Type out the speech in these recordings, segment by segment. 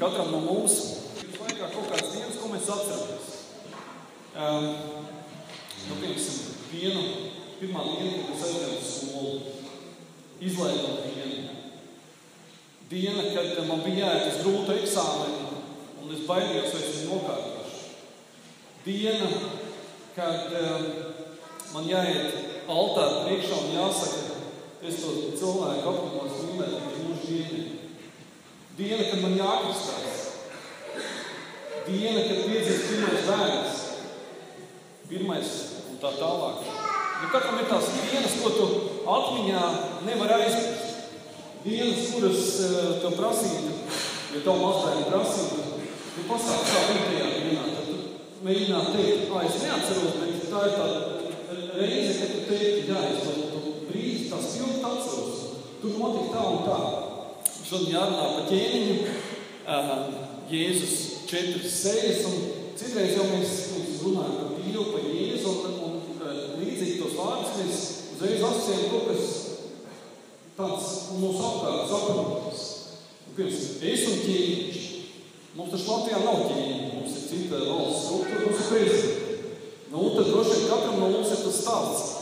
katram no mums ir laikā kaut kāds dienas, ko mēs atceramies. Um, nu, piemēram, vienu, pirmā diena, kad es aizgāju uz skolu, izlaidām dienu. Diena, kad man bija jāiet uz grūtu eksāmenu, un es baidījos, vai es nokārtošu. Diena, kad um, man jāiet altāra priekšā un jāsaka, es to cilvēku apvinos mīlēt līdz mūžu dienai. Diena, kad man jākristās. Diena, kad piedzimst pirmais bērns. Pirmais un tā tālāk. Nu, katram ir tās dienas, ko tu atmiņā nevar aizmirst. Dienas, kuras uh, tev prasītu, ja tev mazbērni prasītu, nu pasākt kā tajā dienā, tad tu mēģināt teikt, ā, es neatceros, bet tā ir tā reize, kad tu teikti, jā, es to, to brīdi, tās pilni atceros. Tur notika tā un tā. Šodien jārunā par ķēniņu, Jēzus četras sejas, un citreiz jau mēs, mēs runājam par Dievu, par Jēzu, un, un līdzīgi tos vārdus mēs uzreiz asociējam to, kas tāds mūsu apkārt saprotas. Piemēram, es un ķēniņš. Mums taču Latvijā nav ķēniņa, mums ir cita valsts struktūra, mums ir prezidents. Nu, tad droši vien katram no mums ir tas stāsts.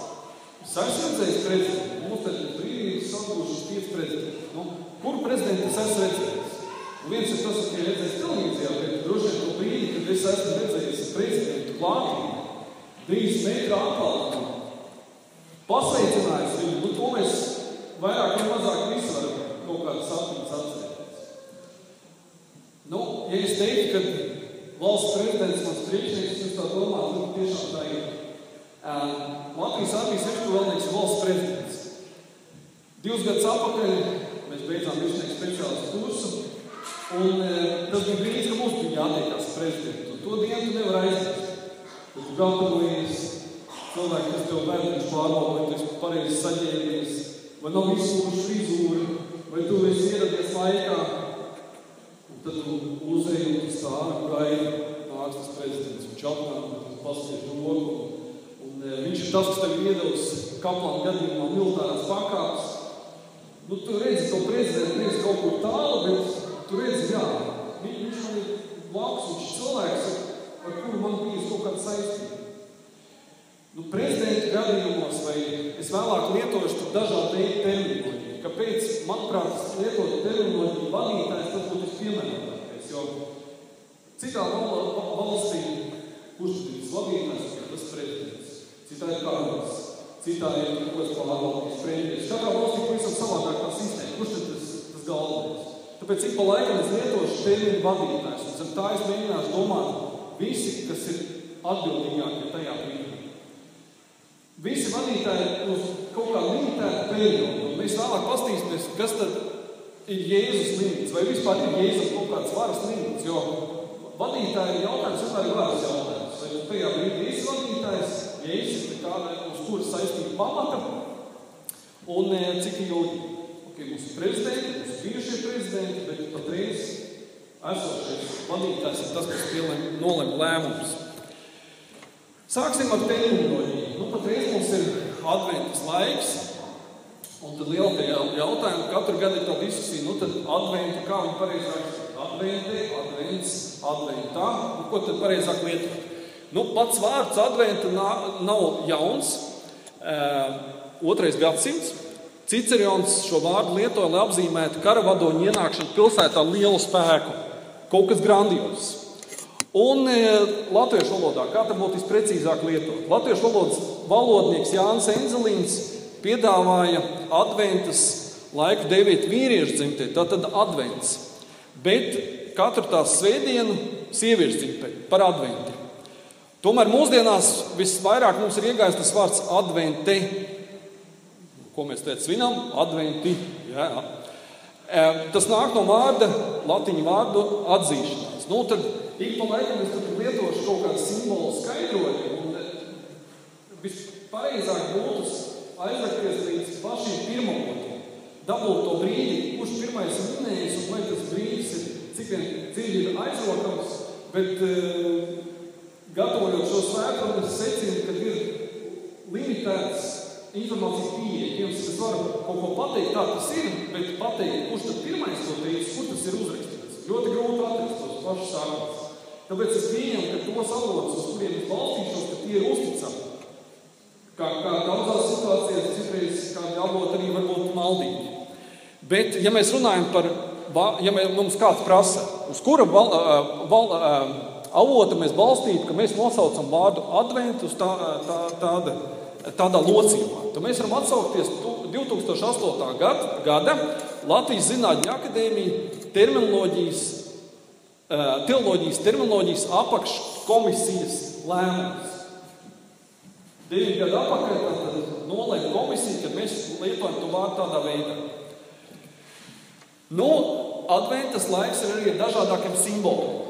Es esmu redzējis prezidentu, mums ir brīvības atgūšas pieci prezidenti. Nu, kuru prezidentu es esmu redzējis? Un viens ir tas, ka redzējis televīzijā, bet droši vien to brīdi, kad es esmu redzējis prezidentu klātī, trīs metru atklātī, pasveicinājis viņu, nu to mēs vairāk vai mazāk visi varam kaut kādas atmiņas atcerēties. Nu, ja es teiktu, ka valsts prezidents mans priekšnieks, jūs tā domājat, nu tiešām tā ir. Latvijas armijas virspavēlnieks ir valsts prezidents. Divus gadus atpakaļ beidzām virsnieku speciālistu kursu, un tas bija brīdis, ka mums bija jātiekās prezidentu. Un to dienu tu nevar aizmirst. Kad tu gatavojies, cilvēki, kas tev vēd, viņš pārbauda, vai tu esi pareizi saģērbies, vai nav izsūruši frizūri, vai tu esi ieradies laikā. Un tad tu uzēji un tu stāvi gaidi, nāks tas prezidents, viņš apnāk, un tu paspiež roku, Un viņš ir tas, kas tev iedos kaplāna gadījumā militārās pakāpes. Nu, tu redzi to prezidentu, nevis kaut kur tālu, bet tu redzi, jā, viņš man ir blakus, viņš ir cilvēks, ar kuru man bijis kaut kāda saistība. Nu, prezidentu gadījumos, vai es vēlāk lietošu dažādu veidu terminoloģiju. Kāpēc, manuprāt, lietot terminoloģiju vadītājs, tas būtu vispiemērotākais, jo citā valstī, kurš ir vadītājs, tas prezidents. Citā ir karalis, citā ir kas pārvaldības premjeras. Katrā valstī pavisam savādāk tā sistēma. Kurš tad tas, tas galvenais? Tāpēc ik pa laikam es lietošu terminu vadītājs. Un zem tā es mēģināšu domāt visi, kas ir atbildīgākie tajā brīdī. Visi vadītāji uz kaut kā limitētu periodu. Un mēs vēlāk pastīsimies, kas tad ir Jēzus limits. Vai vispār ir Jēzus kaut kāds varas limits. Jo vadītāji jautājums vienmēr ir varas jautājums. Vai tajā brīdī esi vadītājs? Jēzus ir kāda uz kuras saistība pamata un cik ilgi. Okay, mums ir prezidenti, mums ir bijušie prezidenti, bet patreiz esošais vadītājs ir tas, kas nolem lēmumus. Sāksim ar terminoloģiju. Nu, patreiz mums ir adventas laiks, un tad liela tie jautājumi, katru gadu ir tā diskusija, nu tad adventa, kā viņi pareizi rakstīt? Advente, advents, adventā, nu, ko tad pareizāk lietot? Nu, pats vārds adventa nav jauns. Otrais gadsimts. Cicerons šo vārdu lietoja, lai apzīmētu karavadoņu ienākšanu pilsētā lielu spēku. Kaut kas grandios. Un latviešu valodā, kā tam būtu visprecīzāk lietot? Latviešu valodas valodnieks Jānis Enzelīns piedāvāja adventas laiku deviet vīriešu dzimtē, tātad advents. Bet katru tās svētdienu sieviešu dzimtē par adventu. Tomēr mūsdienās visvairāk mums ir iegājis tas vārds advente, ko mēs te svinam, adventi. Jā. Tas nāk no vārda, latīņu vārdu atzīšanās. Nu, tad ik pa laikam es lietošu kaut kādu simbolu skaidrojumu. Vispareizāk būtu aizvērties līdz pašiem pirmavotim, dabūt to brīdi, kurš pirmais ir minējis, un vai tas brīdis ir, cik vien dziļi ir aizrokams, bet uh, gatavojot šo svētdienu, es secinu, ka ir limitēts informācijas pieeja. Piemēram, es varu kaut ko pateikt, kā tas ir, bet pateikt, kurš tad pirmais to teicis, kur tas ir uzrakstīts. Ļoti pašas saknes. Tāpēc es pieņemu, ka tos avotus, uz kuriem es balstīšos, ka tie ir uzticami. Kā, kā daudzās situācijās citreiz kādi avoti arī var būt maldīgi. Bet, ja mēs runājam par, ja mēs, mums kāds prasa, uz kura val, val, avota mēs balstītu, ka mēs nosaucam vārdu adventu tā, tā, tāda, tādā locījumā, tad mēs varam atsaukties 2008. gada, gada Latvijas Zinātņu akadēmija terminoloģijas, teoloģijas terminoloģijas apakškomisijas lēmums. Divi gadi atpakaļ nolēma komisija, ka mēs lietojam to vārdu tādā veidā. Nu, adventas laiks ir arī ar dažādākiem simboliem.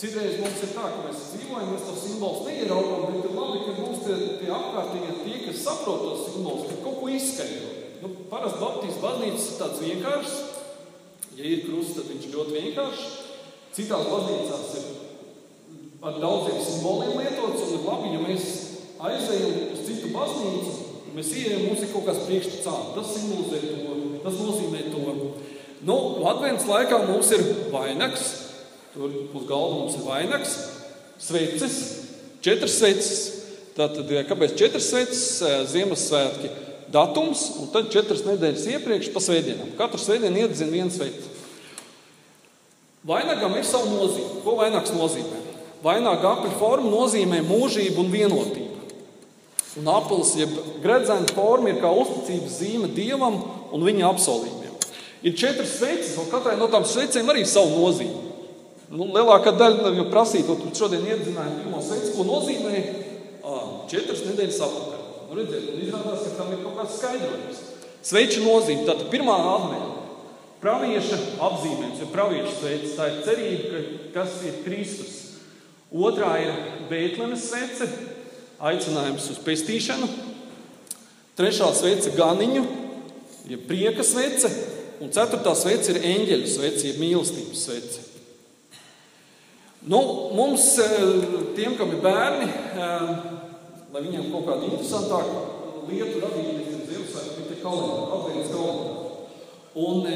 Citreiz mums ir tā, ka mēs dzīvojam, mēs tos simbolus neieraugām, bet ir labi, ka mums tie, tie apkārtīgi tie, kas saprot tos simbolus, ka kaut ko izskaidro. Nu, Parasti Baptistu baznīcas ir tāds vienkāršs. Ja ir krusts, tad viņš ļoti vienkāršs. Citās baznīcās ir ar daudziem simboliem lietots, un ir labi, ja mēs aizejam uz citu baznīcu, mēs ieejam, mums ir kaut kāds priekšstats, tas simbolizē to, tas nozīmē to. Nu, Adventas laikā mums ir vainags, tur uz galda mums ir vainags, sveces, četras sveces. Tātad, kāpēc četras sveces? Ziemassvētki datums, un tad četras nedēļas iepriekš pa svētdienām. Katru svētdienu iedzina viens sveiks. Vainagam ir sava nozīme. Ko vainags nozīmē? Vainaga apli forma nozīmē mūžību un vienotību. Un apelsīns, jeb gredzena forma, ir kā uzticības zīme dievam un viņa apsolījumiem. Ir četras sveices, un katrai no tām sveicēm arī savu nozīmi. Nu, lielākā daļa jau prasīja, to šodien iedzināja pirmo sveici, ko nozīmē četras nedēļas atpakaļ. Nu, redziet, un izrādās, ka tam ir kaut kāds skaidrojums. Sveiču nozīme, tātad pirmā atmiņa. Pravieša apzīmējums, ir pravieša sveicis, tā ir cerība, kas ir Kristus. Otrā ir Bēntlemes svece, aicinājums uz pestīšanu. Trešā svece - ganiņu, jeb prieka svece, un ceturtā svece ir eņģeļa svece, jeb mīlestības svece. Nu, mums, eh, tiem, kam ir bērni, eh, lai viņiem kaut kāda interesantāka lieta radītu, ir Ziemassvētku, ir kalendāri, adventas kalendāri. Un e,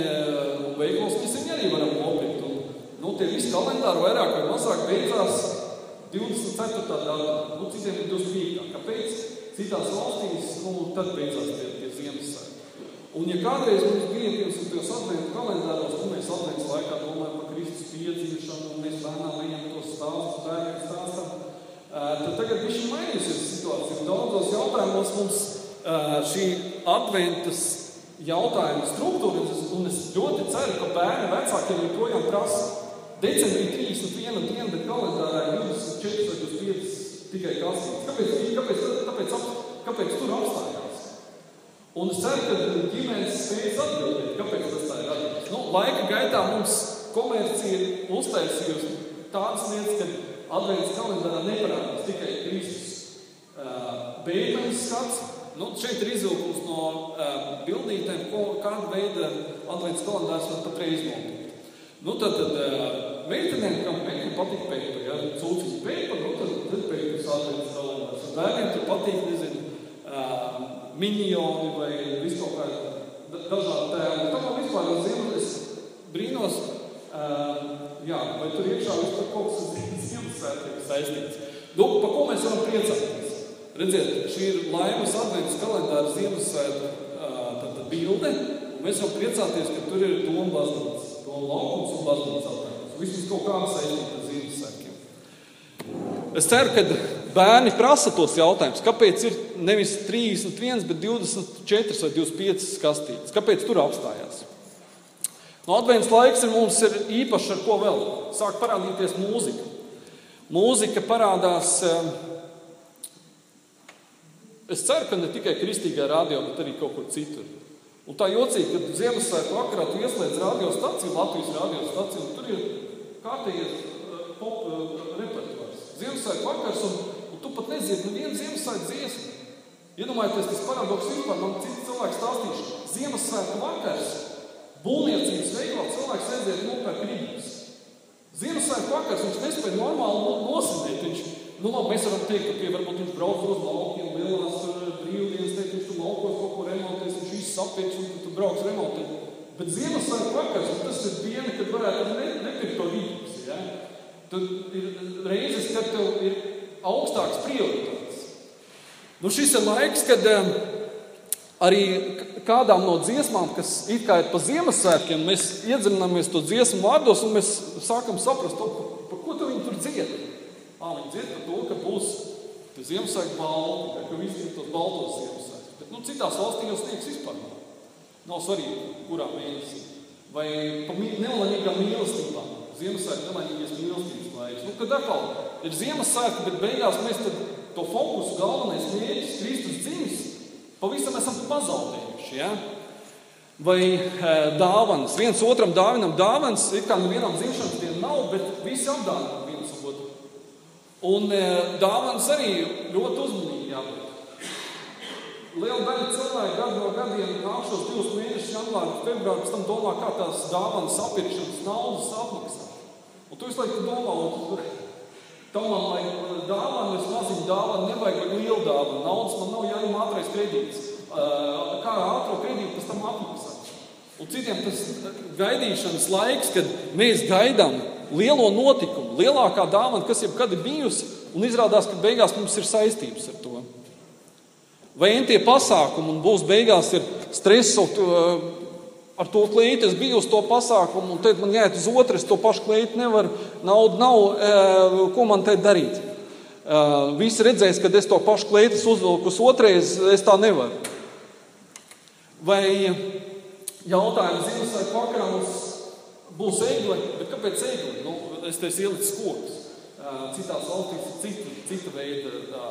veiklos mēs viņu arī varam nopirkt. Un, nu, tie visi kalendāri vairāk vai mazāk beidzās 24. data, nu, citiem ir 25. Kāpēc? Citās valstīs, nu, tad beidzās tie, tie Ziemassvētki. Un, ja kādreiz mums bija piemēram tajos adventu kalendāros, nu, mēs adventas laikā domājam par Kristus piedzīšanu, un mēs bērnām ejam tos stāstus, bērniem stāstam, tad tagad viņš mainīsies situācija. Un daudzos jautājumos mums šī adventas jautājuma struktūra, un es ļoti ceru, ka bērni vecākiem joprojām prasa, Decembrī 31 diena, bet kalendārā ir 24 vai 25 tikai kastītes. Kāpēc, kāpēc, kāpēc, kāpēc tur apstājās? Un es ceru, ka ģimenes spējas atbildēt, kāpēc tas tā ir radīts. Nu, laika gaitā mums komercija ir uztaisījusi tādas lietas, ka adventas kalendārā neparādās tikai Kristus uh, bērnības skats. Nu, šeit ir izvilkums no uh, bildītēm, ko, kāda veida adventas kalendārs var patreiz notikt. Nu, tad, tad uh, meitenēm, kam meitene patīk pēpa, ja cūciņa pēpa, nu tad, tad pēpa sākais kalendārs. Un bērniem tur patīk, nezinu, uh, minioni vai viskaut kā dažādi tēli. Tā kā vispār uz ziemu es brīnos, uh, jā, vai tur iekšā vispār kaut kas Ziemassvētkiem saistīts. Nu, pa ko mēs varam priecāties? Redziet, šī ir laimes adventas kalendāra Ziemassvētku uh, bilde, un mēs varam priecāties, ka tur ir doma baznīca, doma laukums un baznīca vismaz kaut kāda saistība ar Ziemassvētkiem. Es ceru, ka bērni prasa tos jautājumus, kāpēc ir nevis 31, bet 24 vai 25 kastītes. Kāpēc tur apstājās? No adventas laiks ir mums ir īpaši ar ko vēl. Sāk parādīties mūzika. Mūzika parādās. Eh, es ceru, ka ne tikai kristīgā radio, bet arī kaut kur citur. Un tā jocīgi, ka Ziemassvētku vakarā tu ieslēdz radiostaciju, Latvijas radiostaciju, un tur ir kārtīgais uh, pop uh, repertuārs. Ziemassvētku vakars, un, pat nedziedi nevienu Ziemassvētku dziesmu. Iedomājieties, tas paradoks vispār, man cits cilvēks stāstīšu. Ziemassvētku vakars, būvniecības veiklā cilvēks aiziet nopērk rīkus. Ziemassvētku vakars viņš nespēja normāli nosinēt. Viņš, nu labi, mēs varam teikt, ka pie varbūt viņš brauc uz laukiem, lielās brīvdienas, teikt, viņš tur laukos kaut ko remontēs, viņš viss sapieks un tu brauc remontēt. Bet Ziemassvētku vakars, tas ir diena, kad varētu ne, nepirkt to rīkus. Ja? Tad ir reizes, kad tev ir augstāks prioritātes. Nu, šis ir laiks, kad arī kādām no dziesmām, kas it kā ir pa Ziemassvētkiem, mēs iedzinamies to dziesmu vārdos un mēs sākam saprast, to, par, par ko tu viņi tur dzied. Ā, viņi dzied par to, ka būs Ziemassvētku balti, ka visi ir tos baltos Ziemassvētkus. Bet nu, citās valstīs jau sniegs vispār nav. Nav svarīgi, kurā mēnesī. Vai pa nelaimīgām mīlestībām. Ziemassvētku nelaimīgās mīlestības laiks. Nu, kad atkal ir Ziemassvētku, bet beigās mēs to fokusu galvenais mērķis, Kristus dzimis, pavisam esam pazaudējuši. Ja? Vai e, dāvanas, viens otram dāvinam dāvanas, it kā nevienam dzimšanas dienam nav, bet visi apdāvina viens otru. Un e, dāvanas arī ļoti uzmanīgi jābūt. Liela daļa cilvēku gadu no gadiem nākšos divus mēnešus, janvāri, februāri, pēc tam domā, kā tās dāvanas apirkšanas naudas apmaksāt. Un tu visu laiku domā, un tam man vajag dāvanu, es maziņu dāvanu, nevajag lielu dāvanu. Naudas man nav jāņem ātrais kredīts. Kā ātro kredītu pēc tam apmaksāt. Un citiem tas gaidīšanas laiks, kad mēs gaidām lielo notikumu, lielākā dāvana, kas jebkad ir bijusi, un izrādās, ka beigās mums ir saistības ar to. Vai tie pasākumi un būs beigās ir stress ar to kleitu, es biju uz to pasākumu, un tad man jāiet uz otru, es to pašu kleitu nevaru, naudu nav, ko man te darīt. Visi redzēs, ka es to pašu kleitu uzvilku uz otrais, es tā nevaru. Vai jautājums Ziemassvētku vakarā mums būs egle, bet kāpēc egle? Nu, es te ieliku kokus. Citās valstīs ir cita, cita veida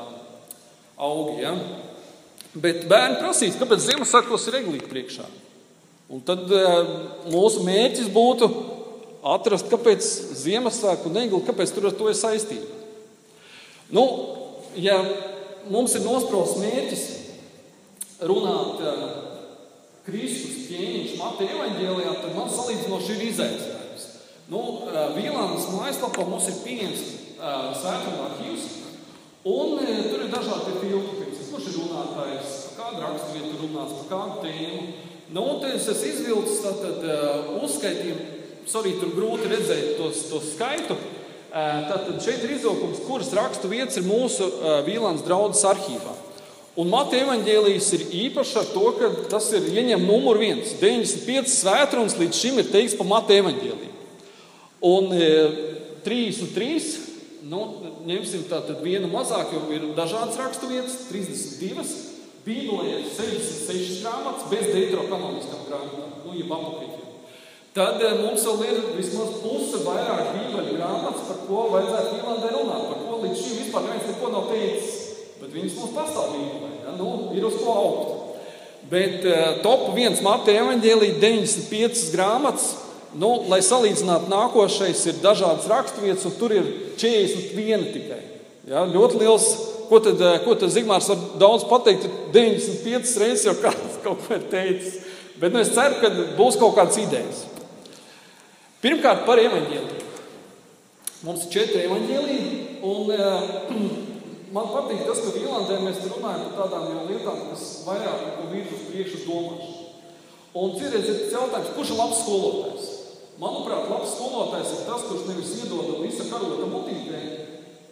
augi. Ja? Bet bērni prasīs, kāpēc Ziemassvētkos ir eglīte priekšā. Un tad uh, mūsu mērķis būtu atrast, kāpēc Ziemassvētku un egli, kāpēc tur ar to ir saistība. Nu, ja mums ir nosprausts mērķis runāt uh, Kristus ķēniņš Mateja evaņģēlijā, tad man salīdzinoši ir izaicinājums. Nu, uh, Vīlānas mājaslapā mums ir pieejams uh, svētuma arhīvs, un uh, tur ir dažādi filtri kurš ir runātājs, kādu raksturvietu runāts, par kādu tēmu. Nu, un es esmu izvilcis tātad uh, uzskaitījumu, sorry, tur grūti redzēt tos, to skaitu. Tātad šeit ir izvilkums, kuras rakstu vietas ir mūsu uh, Vīlāns draudzes arhīvā. Un Mateja evaņģēlijas ir īpašs ar to, ka tas ir ieņem numur viens. 95 svētrunas līdz šim ir teikts par Mateja evaņģēliju. Un e, 3 un 3 Nu, ņemsim tādu vienu mazāk, jo ir dažādas raksturvietas, 32. Bībelē ir 66 grāmatas, bez deuterokanoniskām grāmatām, nu, jeb apokrīfiem. Tad eh, mums vēl ir vismaz puse vairāk bībeļu grāmatas, par ko vajadzētu Īlandē runāt, par ko līdz šim vispār neviens neko nav teicis. Bet viņas mums pastāv bībelē, ja? nu, ir uz ko augt. Bet uh, top 1 Mateja evaņģēlī 95 grāmatas, Nu, lai salīdzinātu, nākošais ir dažādas raksturvietas, un tur ir 41 tikai. Ja, ļoti liels. Ko tad, eh, ko tad Zigmārs var daudz pateikt? 95 reizes jau kāds kaut ko ir teicis. Bet nu, es ceru, ka būs kaut kādas idejas. Pirmkārt, par evaņģēliju. Mums ir četri evaņģēliji, un uh, man patīk tas, ka Vīlandē mēs runājam par tādām lietām, kas vairāk ir uz priekšu domāšanu. Un citreiz ir jautājums, kurš ir labs skolotājs? Manuprāt, labs skolotājs ir tas, kurš nevis iedod visu karota mutītē,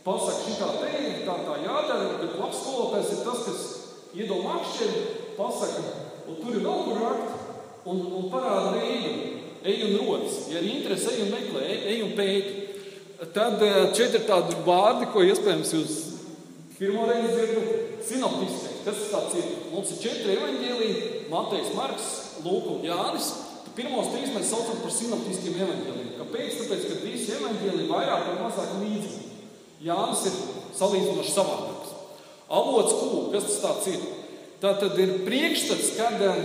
pasaka, šī tā te ir, tā tā jādara, bet labs skolotājs ir tas, kas iedod makšķeri, pasaka, un tur ir vēl kur rakt, un, un parāda veidu, ej un rodas. Ja ir interese, ej un meklē, ej, ej un pēti. Tad eh, šeit ir tādi vārdi, ko iespējams jūs pirmo reizi dzirdat, sinoptiskais. Kas tas ir? Mums ir četri evaņģēliji, Matejs, Marks, Lūk un Jānis. Pirmos trīs mēs saucam par sinoptiskiem evaņģēliem. Kāpēc? Tāpēc, ka visi evaņģēliji vairāk vai mazāk līdzīgi. Jānis ir salīdzinoši savādāks. Avots kūks, kas tas tāds ir? Tā tad ir priekšstats, kad uh,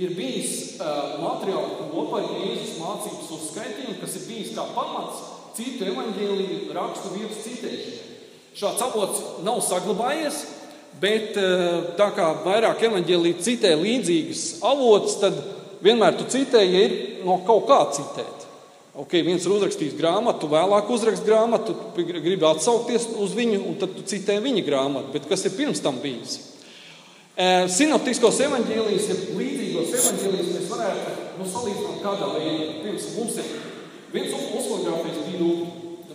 ir bijis materiāli kopā ar Jēzus mācības uzskaitījumu, kas ir bijis kā pamats citu evaņģēliju rakstu vietu citēšanai. Šāds avots nav saglabājies, bet uh, tā kā vairāk evaņģēlīji citē līdzīgas avots, tad vienmēr tu citēji, ja ir no kaut kā citēt. Ok, viens ir uzrakstījis grāmatu, vēlāk uzrakst grāmatu, gribi atsaukties uz viņu, un tad citē viņa grāmatu. Bet kas ir pirms tam bijis? Sinoptiskos evaņģēlijas, ja līdzīgos evaņģēlijas mēs varētu nu, salīdzināt kādā veidā. Pirms mums ir viens uzfotografijas bija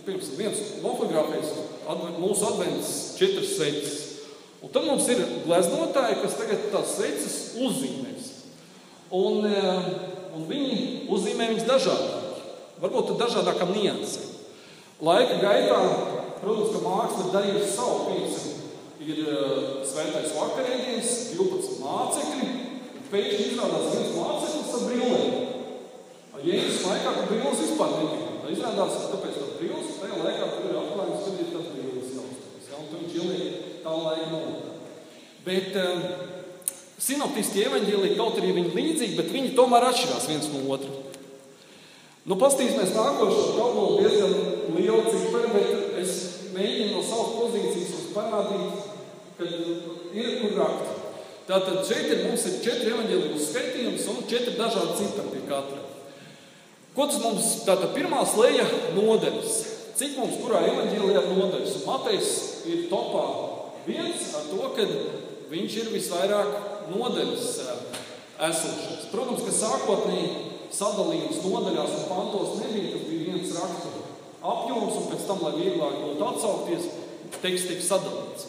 piemēram, viens nofotografēs mūsu adventas četras sveces. Un tad mums ir gleznotāji, kas tagad tās sveces uzzīmēs. Un, un viņi uzzīmē viņas dažādāk, varbūt ar dažādākām niansēm. Laika gaitā, protams, ka māksla ir darījusi savu pieci. Ir uh, svētais vakarēdienas, 12 mācekļi, un pēkšņi izrādās viens māceklis ar brillēm. Jēzus laikā, kad brilles vispār nebija. Tā izrādās, ka tāpēc tas brilles, tajā laikā tur ir atklājums, kad ir tas brilles jaustās. Ja, un tur viņš ieliek tā laika novada. Bet um, sinoptiskie evaņģēlī kaut arī viņi līdzīgi, bet viņi tomēr atšķirās viens no otra. Nu, Pastīsimies nākošo tabulu diezgan lielu ciparu, bet es mēģinu no savas pozīcijas parādīt, ka ir kur rakt. Tātad šeit ir mums ir četri evaņģēlīgus skaitījums un četri dažādi cipari pie katra. Ko tas mums, tātad pirmā slēja nodeļas. Cik mums kurā evaņģēlijā nodeļas? Matejs ir topā viens ar to, ka viņš ir visvairāk nodeļas esošais. Protams, ka sākotnēji sadalījums nodaļās un pantos nebija. Tas bija viens rakstura apjoms, un pēc tam, lai vieglāk būtu atsaukties, teksts tika sadalīts.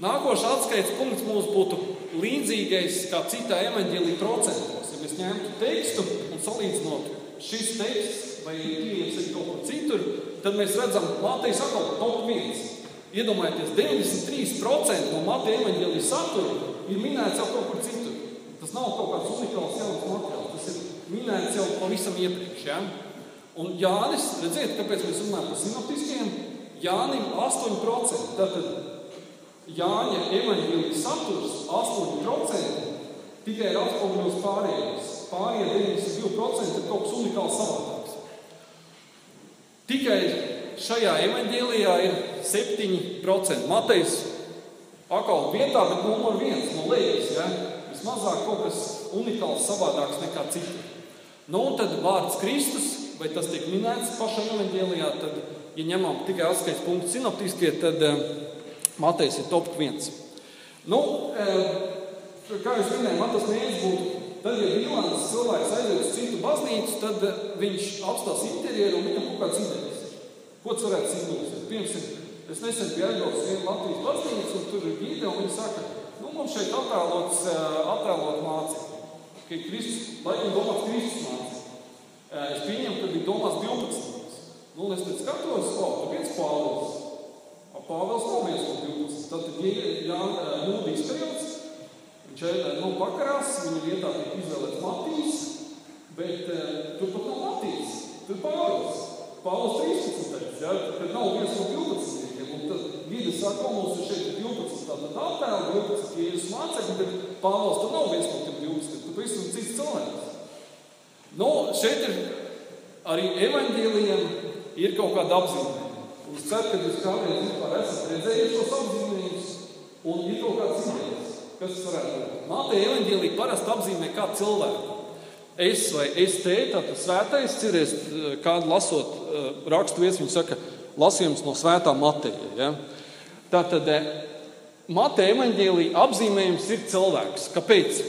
Nākošais atskaites punkts mums būtu līdzīgais kā citā evaņģēlī procentos. Ja mēs ņemtu tekstu un salīdzinātu šis teksts vai pieejams arī kaut kur citur, tad mēs redzam, Latvijas atkal top 1. Iedomājieties, 93% no Mateja evaņģēlī satura ir minēts jau kaut kur citur. Tas nav kaut kāds unikāls jauns materiāls. Tas ir minēts jau pavisam iepriekš. Ja? Un Jānis, redziet, kāpēc mēs runājam par sinoptiskiem? Jānim 8%. Tātad Jāņa evaņģēlijas saturs 8% tikai ir atspoguļos pārējos. Pārējie 92% ir kaut kas unikāls savādāks. Tikai šajā evaņģēlijā ir 7%. Matejs atkal vietā, bet numur viens no lejas. Ja? Vismazāk kaut kas unikāls savādāks nekā citur. Nu, un tad vārds Kristus, vai tas tiek minēts pašā evanģēlijā, tad, ja ņemam tikai atskaits punktu sinoptiskie, tad uh, Matejs ir top 1. Nu, uh, kā minējāt, man tas mērķis būtu, tad, ja Vīlāns cilvēks aiziet uz citu baznīcu, tad uh, viņš apstās interjeru un viņam kaut kāds idejas. Ko tas varētu simbolizēt? Piemēram, es nesen biju aizbraucis vienu Latvijas baznīcu, un tur ir gīde, un viņi saka, nu, mums šeit attēlots, attēlot mācību ka Kristus, laikam domāts Kristus mācīja. Es pieņemu, ka bija domāts 12. Nu, un es tad skatos, o, tur viens Pāvils. Pāvils nav viens no 12. Tad, ja Jūdijas periods, viņš nu, pakarās, viņa vietā tiek izvēlēts Matīs, bet tur pat nav Matīs, tur Pāvils. Pāvils 13. Ja, kad nav viens no 12. Un tad vidi saka, ka mums ir šeit 12. Tātad attēlu 12. Jēzus mācekļi, bet Pāvils tur nav viens no tiem 12. Tu pavisam cits cilvēks. Nu, šeit ir arī evaņģēlijam ir kaut kāda apzīmējuma. Un es ceru, ka jūs kādreiz vispār esat redzējuši šos apzīmējumus un ir kaut kāds idejas, kas tas varētu būt. Mātei evaņģēlija parasti apzīmē kā cilvēku. Es vai es te, tātad svētais, cerēs, kādu lasot rakstu vietas, viņi saka, lasījums no svētā Mateja. Ja? Tātad Mateja evaņģēlija apzīmējums ir cilvēks. Kāpēc?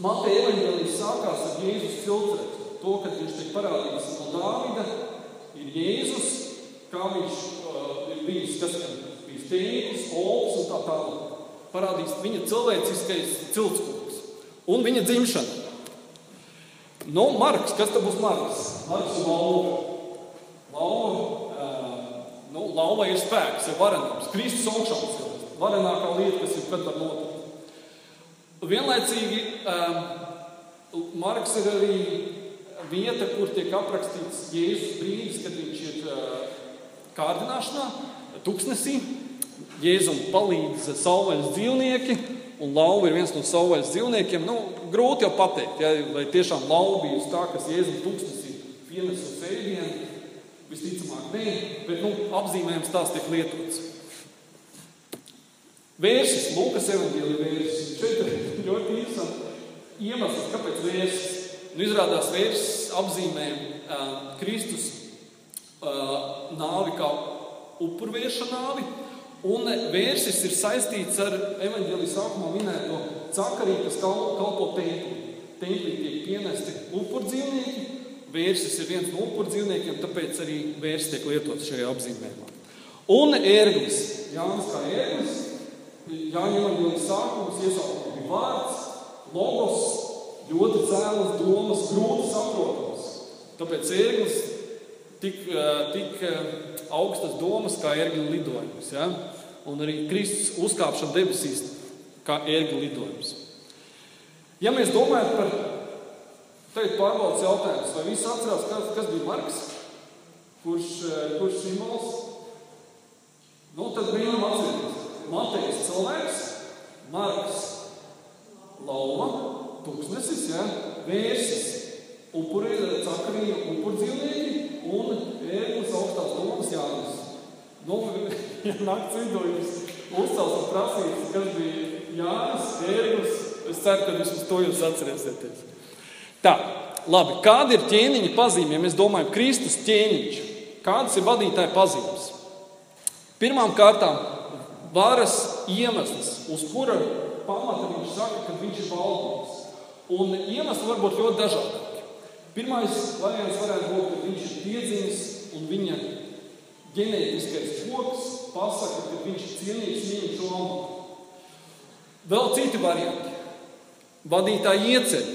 Mateja evaņģēlijas sākās ar Jēzus filtretu. To, kad viņš tiek parādīts no Dāvida, ir Jēzus, kā viņš uh, ir bijis, kas ir bijis tētis, olps un tā tālāk. Parādīts viņa cilvēciskais ciltskoks un viņa dzimšana. Nu, Marks, kas tad būs Marks? Marks un Lauva. Lauva, uh, nu, Lauva ir spēks, ir varenums, Kristus augšām. Varenākā lieta, kas ir kad var notikt. Vienlaicīgi um, Marks ir arī vieta, kur tiek aprakstīts Jēzus brīdis, kad viņš ir uh, kārdināšanā, tuksnesī. Jēzum palīdz savvaļas dzīvnieki, un lauva ir viens no savvaļas dzīvniekiem. Nu, grūti jau pateikt, ja, vai tiešām lauva bija tā, kas Jēzum tuksnesī pienes uz ēdienu. Visticamāk, nē, bet nu, apzīmējums tās tiek lietots. Vērsis, Lūkas evanģēlija vērsis. Šeit ir ļoti interesants iemesls, kāpēc vērsis. Nu, izrādās, vērsis apzīmē uh, Kristus uh, nāvi kā upurvieša nāvi. Un vērsis ir saistīts ar evanģēlijas sākumā minēto cakarī, kas kalpo templī. Templī tiek pienesti upurdzīvnieki, Vērsis ir viens no upuru dzīvniekiem, tāpēc arī vērsis tiek lietots šajā apzīmējumā. Un ērglis. Jānis kā ērglis. Jāņem arī sākums, iesaukumā bija vārds, logos, ļoti cēlas domas, grūti saprotams. Tāpēc ērglis tik, tik augstas domas kā ērgļu lidojums. Ja? Un arī Kristus uzkāpšana debesīs kā ērgļu lidojums. Ja mēs domājam par Teikt pārbaudas jautājums, vai visi atcerās, kas, kas bija Marks? Kurš, eh, kurš simbols? Nu, tad brīnum atcerieties. Matejs cilvēks, Marks, lauva, tūkstnesis, ja? vērsis, upuri, cakarīja, upur dzīvnieki un ēglis augstās domas Jānis. Nu, ja nakts vidojums uzcels un prasīs, kas bija Jānis, ēglis, es ceru, ka vismaz to jūs atcerēsieties. Tā, labi. Kāda ir ķēniņa pazīme? Ja mēs domājam, Kristus ķēniņš, kādas ir vadītāja pazīmes? Pirmām kārtām, varas iemesls, uz kura pamata viņš saka, ka viņš ir valdnieks. Un iemesli var būt ļoti dažādi. Pirmais variants varētu būt, ka viņš ir piedzimis un viņa ģenētiskais koks pasaka, ka viņš ir cienīgs viņu šo amatu. Vēl citi varianti. Vadītāji ieceļ,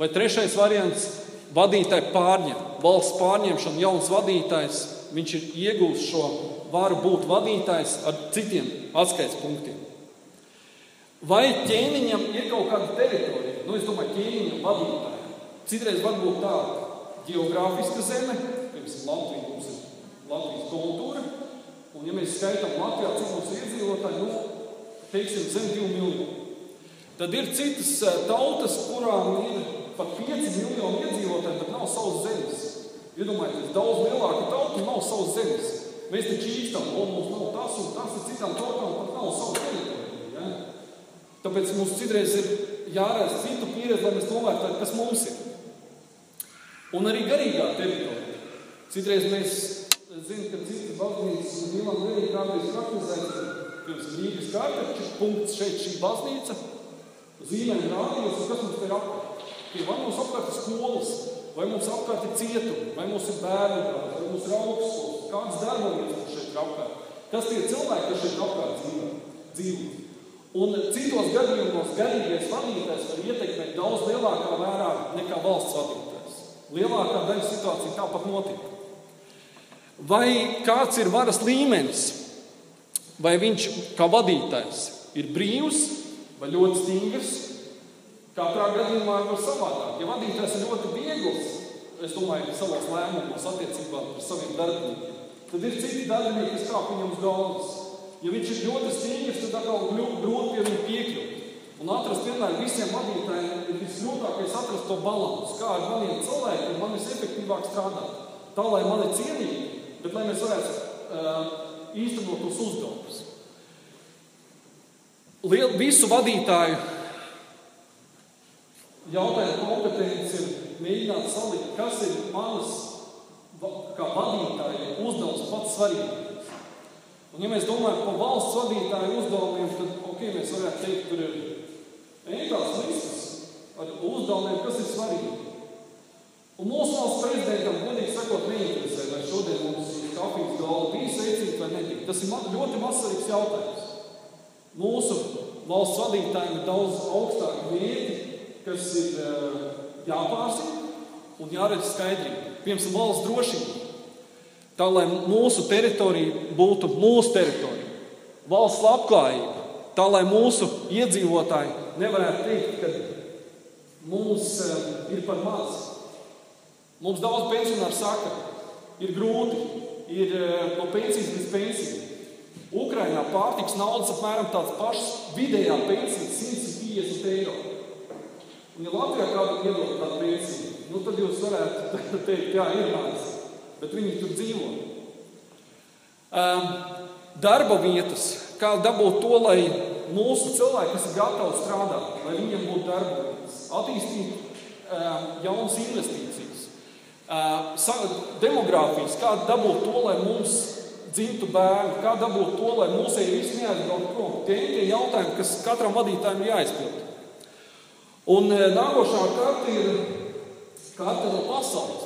Vai trešais variants - vadītāji pārņem, valsts pārņemšana, jauns vadītājs, viņš ir iegūst šo varu būt vadītājs ar citiem atskaites punktiem. Vai ķēniņam ir kaut kāda teritorija? Nu, es domāju, ķēniņa vadītāja. Citreiz var būt tāda geogrāfiska zeme, piemēram, Latvija mums ir Latvijas kultūra, un ja mēs skaitām Latvijā, cik mums ir iedzīvotāji, nu, teiksim, zem 2 miljonu. Tad ir citas eh, tautas, kurām ir pat 5 miljoni iedzīvotāji, bet nav savas zemes. Iedomājieties, daudz lielāka tauta nav savas zemes. Mēs taču īstam, o, mums nav tas un tas, un citām tautām pat nav savas teritorija. Ja? Tāpēc mums citreiz ir jārēs citu pieredzi, lai mēs novērtētu, kas mums ir. Un arī garīgā teritorija. Citreiz mēs zinām, ka citas baznīcas un mīlam garīgi kādreiz praktizēt, pirms Rīgas kārtaču punkts šeit šī baznīca, zīmēm rādījus, un kas mums ir apkārt. Vai mums apkārt ir skolas, vai mums apkārt ir cietumi, vai mums ir bērnu dārsts, vai mums ir augstskolas, kādas darbības mums šeit ir apkārt. Kas tie cilvēki, kas šeit apkārt dzīvo? dzīvo. Un citos gadījumos garīgais vadītājs var ietekmēt daudz lielākā mērā nekā valsts vadītājs. Lielākā daļa situācija tāpat notiek. Vai kāds ir varas līmenis, vai viņš kā vadītājs ir brīvs vai ļoti stingrs, Katrā gadījumā var savādāk. Ja vadītājs ir ļoti viegls, es domāju, savos lēmumos attiecībā par saviem darbiniekiem, tad ir citi darbinieki, kas kāp viņam uz galvas. Ja viņš ir ļoti stingrs, tad atkal grūti pie viņa piekļūt. Un atrast vienmēr visiem vadītājiem ir visgrūtākais atrast to balansu, kā ar maniem cilvēkiem man visefektīvāk strādāt. Tā, lai mani cienītu, bet lai mēs varētu uh, īstenot tos uzdevumus. Visu vadītāju jautājuma kompetence ir mēģināt salikt, kas ir manas kā vadītāja uzdevums pats svarīgākais. Un, ja mēs domājam par valsts vadītāju uzdevumiem, tad okay, mēs varētu teikt, tur ir ētās listas ar uzdevumiem, kas ir svarīgi. Un mūsu valsts prezidentam, godīgi sakot, neinteresē, vai šodien mums kafijas galva bija sveicīta vai nebija. Tas ir ļoti mazsvarīgs jautājums. Mūsu valsts vadītājiem ir daudz augstāki mērķi, kas ir eh, jāpārzina un jāredz skaidrība. Piemēram, valsts drošība. Tā lai mūsu teritorija būtu mūsu teritorija, valsts labklājība, tā lai mūsu iedzīvotāji nevarētu teikt, ka mums eh, ir par maz. Mums daudz pensionāru saka, ir grūti, ir eh, no pensijas līdz pensijai. Ukrainā pārtiks naudas apmēram tāds pašs vidējā pensija - 150 eiro. Ja Latvijā kādam iedod tādu pensiju, nu, tad jūs varētu teikt, jā, ir maz, bet viņi tur dzīvo. Um, darba vietas, kā dabūt to, lai mūsu cilvēki, kas ir gatavi strādāt, lai viņiem būtu darba vietas, attīstīt um, jaunas investīcijas, um, demogrāfijas, kā dabūt to, lai mums dzimtu bērni, kā dabūt to, lai mūsēji visi neaizbrauktu prom. Tie ir tie jautājumi, kas katram vadītājam ir jāizpild. Un e, nākošā kārta ir, karte no pasaules,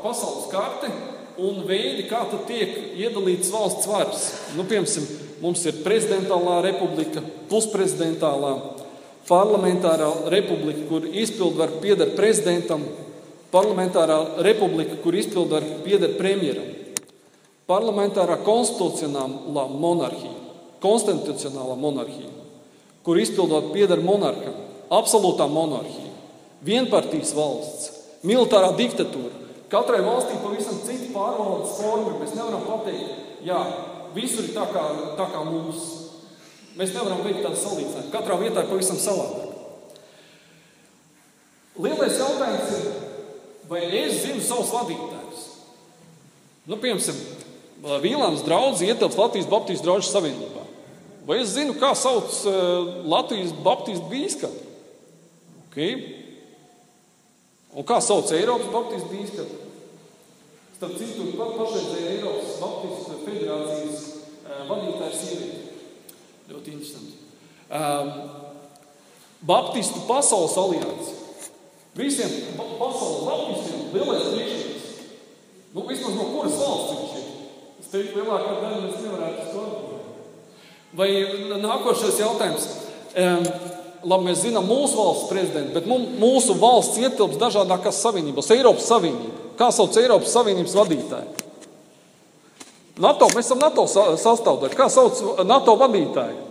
pasaules karte un veidi, kā tad tiek iedalīts valsts varas. Nu, piemēram, mums ir prezidentālā republika, pusprezidentālā, parlamentārā republika, kur izpildvaru pieder prezidentam, parlamentārā republika, kur izpildvaru pieder premjeram, parlamentārā konstitucionālā monarhija, konstitucionālā monarhija, kur izpildvaru pieder monarham, absolūtā monarhija, vienpartijas valsts, militārā diktatūra. Katrai valstī pavisam cita pārvaldes forma. Mēs nevaram pateikt, jā, visur ir tā kā, tā kā mums. Mēs nevaram veikt tādu salīdzinājumu. Katrā vietā ir pavisam savādāk. Lielais jautājums ir, vai es zinu savus vadītājus? Nu, piemēram, Vīlāns draugs ietilpst Latvijas Baptistu draugu savienībā. Vai es zinu, kā sauc uh, Latvijas Baptistu bīskapu? Okay. Un kā sauc Eiropas Baptistu bīskapu? Starp citu, pat pašreizējā Eiropas Baptistu federācijas uh, vadītājs sieviete. Ļoti interesanti. Um, Baptistu pasaules alianse. Visiem pasaules baptistiem lielais priekšnieks. Nu, vismaz no kuras valsts viņš ir? Es teiktu, lielākā daļa mēs nevarētu to atbildēt. Vai nākošais jautājums? Um, labi, mēs zinām mūsu valsts prezidentu, bet mūsu valsts ietilps dažādākās savienībās. Eiropas Savienība. Kā sauc Eiropas Savienības vadītāju? NATO, mēs esam NATO sastāvdaļa. Kā sauc NATO vadītāju?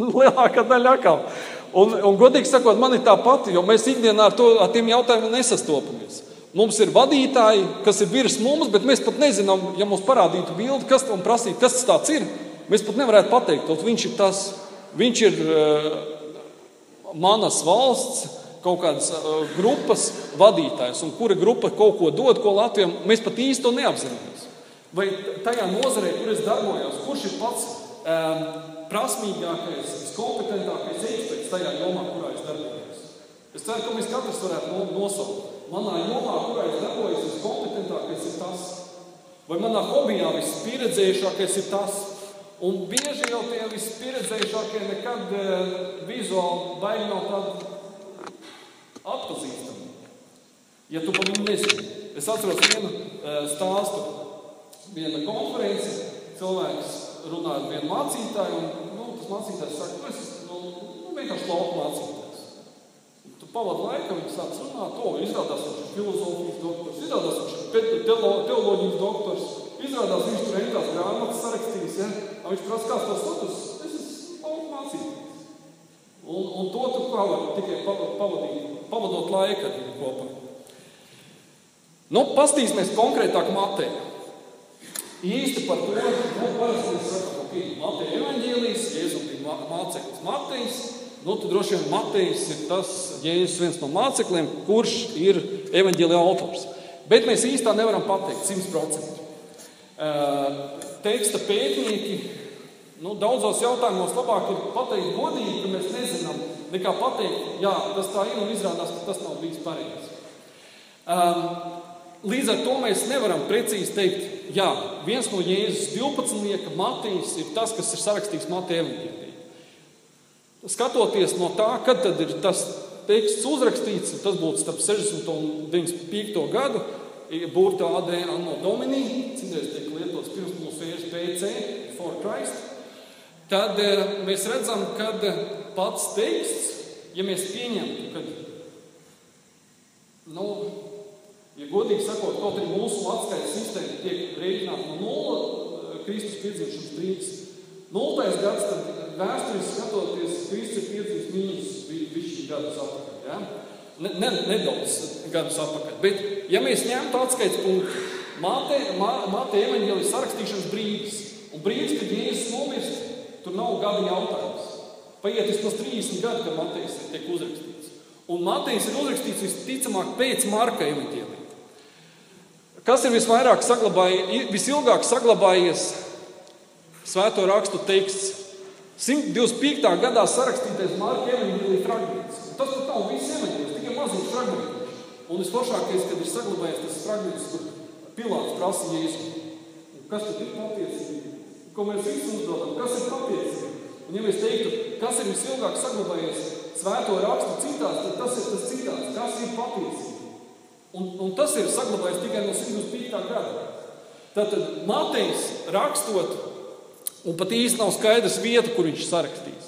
Lielākā daļa atkal. Un, un, godīgi sakot, man ir tā pati, jo mēs ikdienā ar, to, ar tiem jautājumiem nesastopamies. Mums ir vadītāji, kas ir virs mums, bet mēs pat nezinām, ja mums parādītu bildi, kas tam prasītu, kas tas ir. Mēs pat nevarētu pateikt, viņš ir tas, viņš ir uh, manas valsts, kaut kādas uh, grupas vadītājs, un kura grupa kaut ko dod, ko Latvijam, mēs pat īsti to neapzināmies. Vai tajā nozarē, kur es darbojos, kurš ir pats um, prasmīgākais, viskompetentākais eksperts tajā jomā, kurā es darbojos? Es ceru, ka mēs katrs varētu nosaukt. Manā jomā, kurā es darbojos, viskompetentākais ir tas, vai manā hobijā vispieredzējušākais ir tas. Un bieži jau tie vispieredzējušākie nekad uh, vizuāli baigi nav tādi atpazīstami. Ja tu par viņu nezini. Es atceros vienu uh, stāstu viena konference, cilvēks runā ar vienu mācītāju, un nu, tas mācītājs saka, nu, es nu, nu, vienkārši lauka mācītājs. Tu pavadi laiku, viņš sāc runāt, to izrādās, viņš ir filozofijas doktors, izrādās, viņš ir teoloģijas doktors, izrādās, viņš tur entās grāmatas sarakstījis, ja? Un viņš prasa, kāds tas status, es esmu mācītājs. Un, un to tu kā var tikai pavadīt, pavadot laiku ar viņu kopā. Nu, pastīsimies konkrētāk Mateja. Īsti par to, nu, parasti mēs sakām, ka Mateja evaņģēlijas, Jēzus bija māceklis Matejs, nu, tad droši vien Matejs ir tas Jēzus viens no mācekļiem, kurš ir evaņģēlija autors. Bet mēs īstā nevaram pateikt 100%. Uh, teksta pētnieki, nu, daudzos jautājumos labāk ir pateikt godīgi, ka mēs nezinām, nekā pateikt, jā, tas tā ir un izrādās, ka tas nav bijis pareizi. Līdz ar to mēs nevaram precīzi teikt, jā, viens no Jēzus 12. Matīs ir tas, kas ir sarakstīts Mateja evanģēlī. Skatoties no tā, kad ir tas teksts uzrakstīts, tas būtu starp 60 un 95 gadu, burta AD Anno Domini, citreiz tiek lietots pirms mūsu ēras PC, for Christ, tad eh, mēs redzam, ka pats teksts, ja mēs pieņemtu, ka nu, Ja godīgi sakot, kaut arī mūsu atskaites sistēma tiek rēķināta no nulles, eh, Kristus piedzimšanas brīdis, nultais gads, tad vēsturiski skatoties, Kristus ir piedzimis mīnus višķi gadus atpakaļ. Ja? Ne, ne, nedaudz gadus atpakaļ. Bet, ja mēs ņemtu atskaites punktu, Māte evaņģēlijas sarakstīšanas brīdis, un brīdis, kad Jēzus nomirst, tur nav gada jautājums. Paiet vismaz 30 gadi, kad Matejs tiek uzrakstīts. Un Matejs ir uzrakstīts visticamāk pēc Marka evaņģēlija. Kas ir visvairāk saglabājies, visilgāk saglabājies svēto rakstu teksts? 125. gadā sarakstītais Marka evanģēlīja fragments. Tas pat nav viss evanģēlis, tikai maziņš fragments. Un visforšākais, kad ir saglabājies tas fragments, kur Pilārs prasa Jēzu. Kas tad ir patiesība? Ko mēs visi uzdodam? Kas ir patiesība? Un ja mēs teiktu, kas ir visilgāk saglabājies svēto rakstu citās, tad tas ir tas citāts. Kas ir patiesība? Un, un tas ir saglabājies tikai no 105. gada. Tātad Matejs rakstot, un pat īsti nav skaidrs vieta, kur viņš sarakstīs.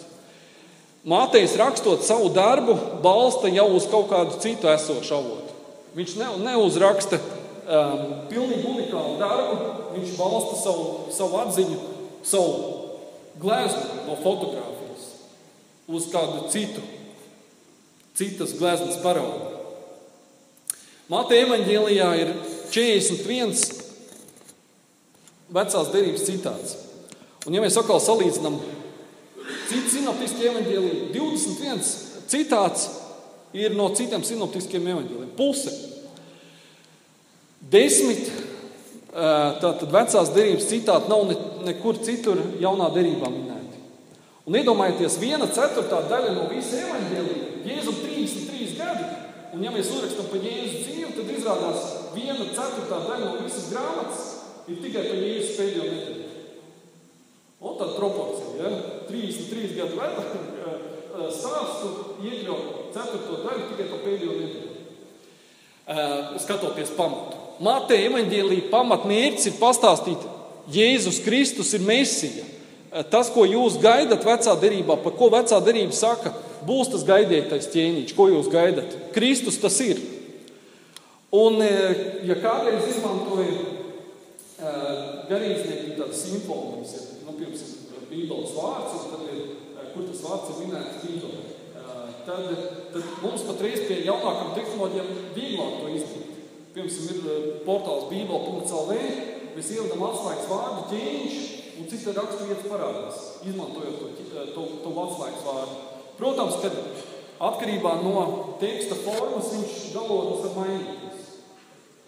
Mātejs rakstot savu darbu, balsta jau uz kaut kādu citu esošu avotu. Viņš ne, neuzraksta um, pilnīgi unikālu darbu, viņš balsta savu, savu atziņu, savu gleznu no fotografijas uz kādu citu, citas gleznas paraugu. Mateja evanģēlijā ir 41 vecās derības citāts. Un, ja mēs atkal salīdzinām citu sinoptisku evanģēliju, 21 citāts ir no citiem sinoptiskiem evanģēliem. Puse. Desmit tātad vecās derības citāti nav ne, nekur citur jaunā derībā minēti. Un iedomājieties, viena ceturtā daļa no visa evanģēlija, Jēzum 33 gadi, Un, ja mēs uzrakstām par Jēzus dzīvi, tad izrādās viena ceturtā daļa no visas grāmatas ir tikai par Jēzus pēdējo nedēļu. Un tāda proporcija, ja? 33 gadu vecā stāstu iekļaut ceturto daļu tikai par pēdējo nedēļu. Skatoties pamatu. Mateja evaņģēlīja pamatmērķis ir pastāstīt, Jēzus Kristus ir Mēsija. Tas, ko jūs gaidat vecā derībā, par ko vecā derība saka, būs tas gaidītais ķēniņš, ko jūs gaidat. Kristus tas ir. Un, ja kādreiz izmantoja garīdznieki tādas simfonijas, ja, nu, piemēram, Bībeles vārds, tad ir, e, kur tas vārds ir minēts Bībelē, tad, tad mums patreiz pie jaunākām tehnoloģijām vieglāk to izdarīt. Piemēram, ir portāls bībele.lv, mēs ievedam atslēgas vārdu ķēniņš, un cik tad rakstu vietas parādās, izmantojot to, to, to atslēgas vārdu. Protams, ka atkarībā no teksta formas viņš galotnes var mainīties.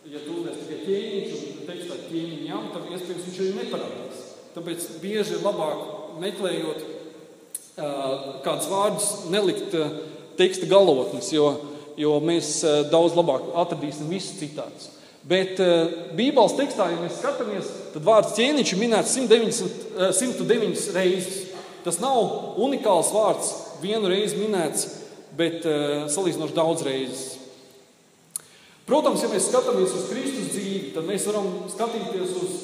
Ja tu uzliec tikai ķēniņš un tekstā ķēniņam, tad iespējams viņš arī neparādās. Tāpēc bieži ir labāk meklējot kādus vārdus, nelikt teksta galotnes, jo, jo mēs daudz labāk atradīsim visus citātus. Bet Bībeles tekstā, ja mēs skatāmies, tad vārds ķēniņš ir minēts 190, 109 reizes. Tas nav unikāls vārds, vienu reizi minēts, bet salīdzinoši daudz reizes. Protams, ja mēs skatāmies uz Kristus dzīvi, tad mēs varam skatīties uz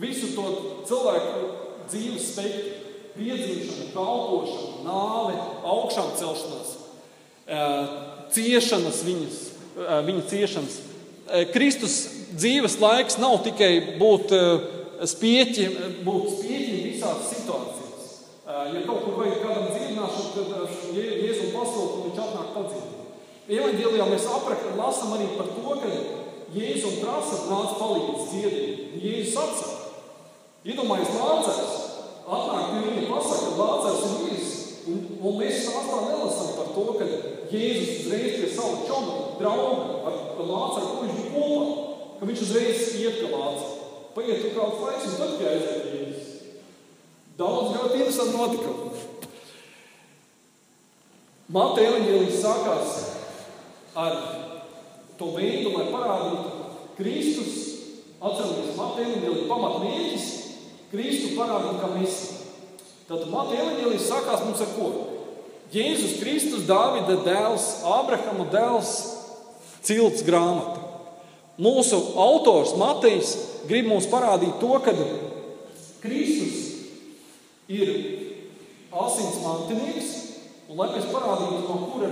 visu to cilvēku dzīves spektru, piedzīvošanu, kalpošanu, nāvi, augšām celšanās, uh, ciešanas, viņas, uh, viņa ciešanas. Kristus dzīves laiks nav tikai būt spieķim, būt spieķim visās situācijās. Ja kaut kur vajag kādam dziedināšanu, tad Jēzus pasūta un viņš atnāk padziedināt. Evanģēlijā mēs aprakam, lasam arī par to, ka Jēzus prasa nāc palīdz dziedīt. Jēzus atsaka. Iedomājies Lācars, atnāk pie viņa pasaka, ka Lācars ir miris. Un, un mēs stāstā nelasam par to, ka Jēzus uzreiz pie savu čoma drauga ar, ar Lācaru, ko viņš bija kopā, ka viņš uzreiz iet pie Lācara. Paiet tur kāds laiks, un tad aiziet Jēzus. Daudz ļoti interesanti notikumi. Mateja evanģēlijas sākās ar to veidu, lai parādītu Kristus, atceramies, Mateja evanģēlijas pamatmērķis, Kristu parādīt kā mēs. Tātad Mateja evanģēlijas sākās mums ar ko? Jēzus Kristus, Dāvida dēls, Ābrahama dēls, cilts grāmata. Mūsu autors Matejs grib mums parādīt to, ka Kristus ir asins mantinieks, un lai mēs parādītu, no kura